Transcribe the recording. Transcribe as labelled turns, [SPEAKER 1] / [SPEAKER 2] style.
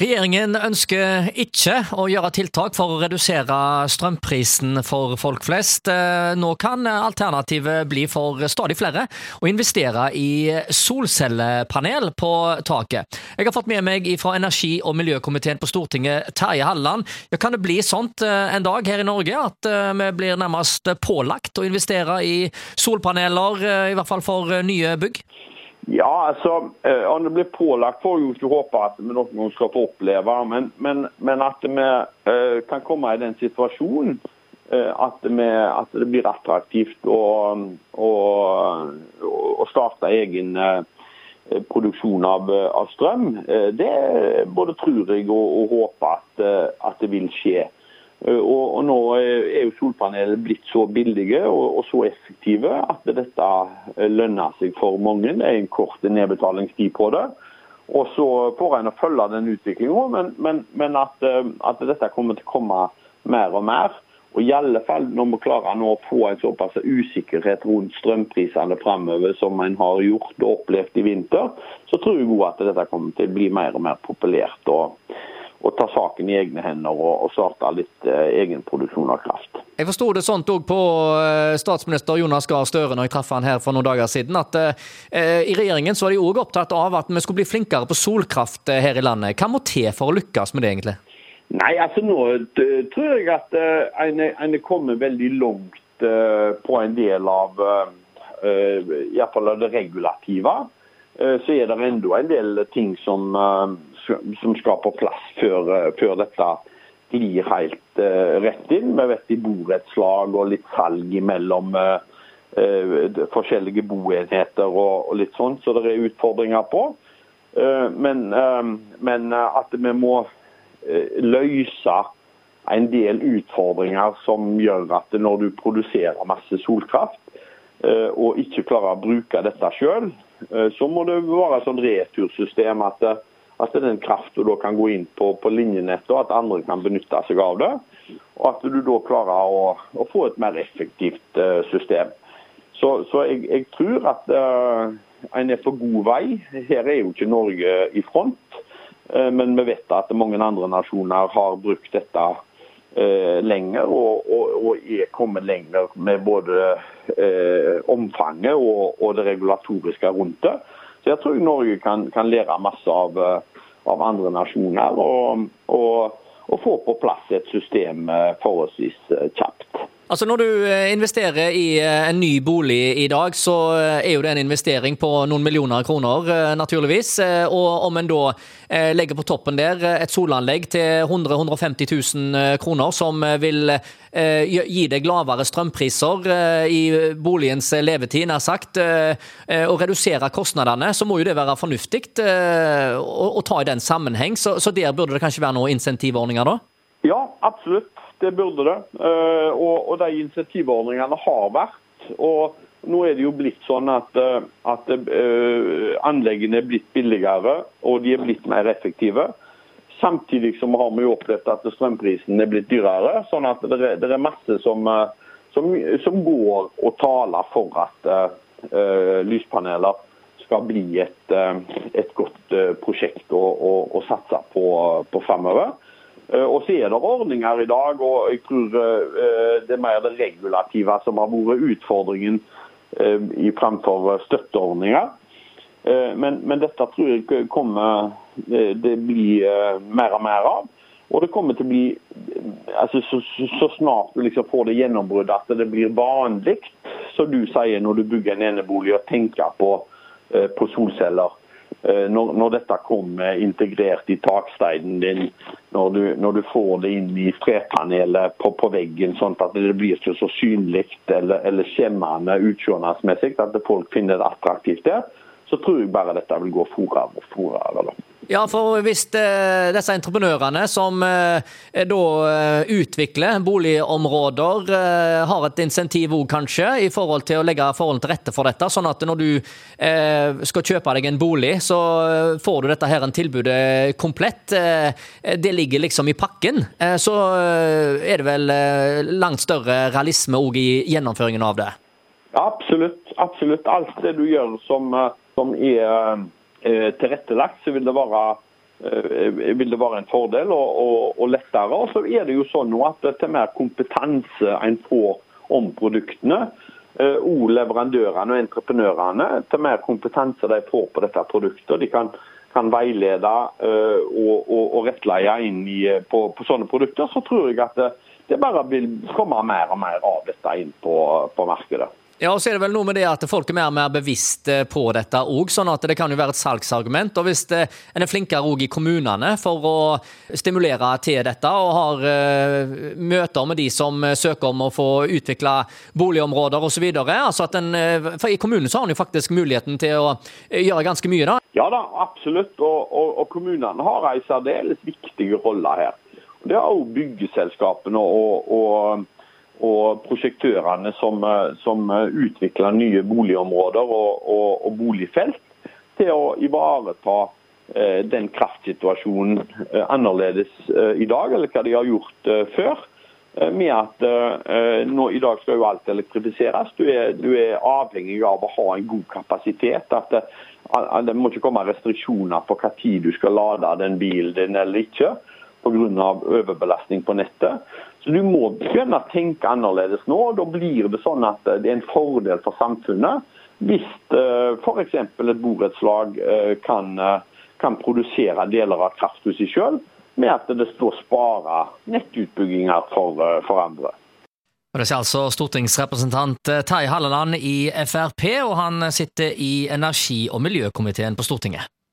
[SPEAKER 1] Regjeringen ønsker ikke å gjøre tiltak for å redusere strømprisen for folk flest. Nå kan alternativet bli for stadig flere å investere i solcellepanel på taket. Jeg har fått med meg fra energi- og miljøkomiteen på Stortinget, Terje Halleland. Kan det bli sånt en dag her i Norge at vi blir nærmest pålagt å investere i solpaneler, i hvert fall for nye bygg?
[SPEAKER 2] Ja, altså, eh, Om det blir pålagt, får vi jo ikke håpe at vi noen gang skal få oppleve. Men, men, men at vi uh, kan komme i den situasjonen uh, at, vi, at, det blir attraktivt å, å, å starte egen produksjon av, av strøm, det både tror jeg og, og håper at, at det vil skje. Eh, og, Nå er jo solpaneler blitt så billige og, så effektive at dette eh, lønner seg for mange. Det er en kort nedbetalingstid på det. Og Så får en følge den utviklinga, men, men, men at, eh, at, dette kommer til å komme mer og mer. Og i alle fall Når vi klarer nå å få en såpass usikkerhet rundt strømprisene framover som en har gjort og opplevd i vinter, så tror jeg at dette kommer til å bli mer og mer populært. og å ta saken i egne hender og, og starte litt eh, egenproduksjon av kraft.
[SPEAKER 1] Jeg forsto det sånt òg på eh, statsminister Jonas Gahr Støre når jeg traff han her for noen dager siden, at eh, i regjeringen så var de òg opptatt av at vi skulle bli flinkere på solkraft eh, her i landet. Hva må til for å lykkes med det, egentlig?
[SPEAKER 2] Nei, altså nå tror jeg at en, en er kommet veldig langt på en del av uh, iallfall det regulative. Så er det enda en del ting som som skal på plass før, eh, før dette glir helt rett inn. Vi vet i borettslag og litt salg mellom forskjellige boenheter og, litt sånn, så det er utfordringer på. men, men at vi må løse en del utfordringer som gjør at når du produserer masse solkraft, og ikke klarer å bruke dette sjøl, så må det være sånn retursystem at at den kraften da kan gå inn på, på linjenettet, og at andre kan benytte seg av det. Og at du da klarer å, å få et mer effektivt uh, system. Så, så jeg, jeg, tror at en er på god vei. Her er jo ikke Norge i front. Men vi vet at mange andre nasjoner har brukt dette lenger, og, og, og, er kommet lenger med både omfanget og, og, det regulatoriske rundt det. Så jeg tror Norge kan, kan lære masse av, av andre nasjoner. Og, få på plass et system eh, forholdsvis eh, kjapt.
[SPEAKER 1] Altså Når du eh, investerer i en ny bolig i dag, så er jo det en investering på noen millioner kroner, naturligvis. Og om en da legger på toppen der et solanlegg til 100 150 000 kroner, som vil Eh, gi deg lavere strømpriser eh, i boligens levetid, nær sagt, eh, og redusere kostnadene, så må jo det være fornuftig å, ta i den sammenheng. Så der burde det kanskje være noen insentivordninger, da?
[SPEAKER 2] Ja, absolutt. Det burde det. Og, og de insentivordningene har vært. og nå er det jo blitt sånn at, at uh, anleggene er blitt billigere og de er blitt mer effektive. Samtidig som har vi jo opplevd at strømprisen er blitt dyrere. sånn at det er, masse som, eh, som, som, går og taler for at uh, lyspaneler skal bli et, et godt prosjekt å, å, å, satse på, på fremover. Og så er det ordninger i dag, og jeg tror det er mer det regulative som har vært utfordringen i fremfor støtteordninger. Eh, men, men, dette tror jeg kommer eh, det blir eh, mer og mer av. Og det kommer til å bli altså Så, så snart du liksom får det gjennombruddet at det blir vanlig, som du sier når du bygger en enebolig, å tenke på, på solceller. Når, når, dette kommer integrert i taksteinen din, når du, når du får det inn i trepanelet på, på, veggen, sånn at det blir ikke så synlig eller, eller skjemmende utseendemessig at folk finner det attraktivt der, så tror jeg bare dette vil gå fortere og fortere.
[SPEAKER 1] Ja, for hvis eh, disse entreprenørene som eh, da eh, utvikler boligområder, eh, har et insentiv òg kanskje, i forhold til å legge forholdene til rette for dette, sånn at når du eh, skal kjøpe deg en bolig, så eh, får du dette her en tilbudet komplett. det ligger liksom i pakken. så er det vel langt større realisme òg i gjennomføringen av det?
[SPEAKER 2] Absolutt. Absolutt. Alt det du gjør som som er tilrettelagt, så vil det være vil det være en fordel og, og, og lettere. Og så er det jo sånn at til mer kompetanse en får om produktene, og leverandørene og entreprenørene, til mer kompetanse de får på dette produktet. De kan, kan veilede og, og rettleie inn i, på, på, sånne produkter. Så tror jeg at det, det bare vil komme mer og mer av dette inn på, på markedet.
[SPEAKER 1] Ja, og så er det vel noe med det at folk er mer og mer bevisst eh, på dette òg, sånn at det kan jo være et salgsargument. Og hvis eh, en er flinkere òg i kommunene for å stimulere til dette, og har uh, møter med de som søker om å få utvikle boligområder osv. Altså for i kommunen så har en jo faktisk muligheten til å gjøre ganske mye, da?
[SPEAKER 2] Ja da, absolutt. Og, og, og kommunene har en særdeles viktig rolle her. Det har òg byggeselskapene og, og og prosjektørene som, eh, som eh, utvikler nye boligområder og, og, og, boligfelt, til å ivareta eh, den kraftsituasjonen annerledes i dag, eller hva de har gjort før. Med at nå, I dag skal jo alt elektrifiseres. Du er, du er, avhengig av å ha en god kapasitet. at det, det må ikke komme restriksjoner på hva tid du skal lade den bilen din eller ikke pga. overbelastning på nettet. Så Du må begynne å tenke annerledes nå. og Da blir det sånn at det er en fordel for samfunnet hvis uh, f.eks. et borettslag eh, kan, eh, kan, produsere deler av krafthuset sjøl, med at det står spare nettutbygginger for, for andre.
[SPEAKER 1] Og Det sier altså stortingsrepresentant Terje Halleland i Frp, og han sitter i energi- og miljøkomiteen på Stortinget.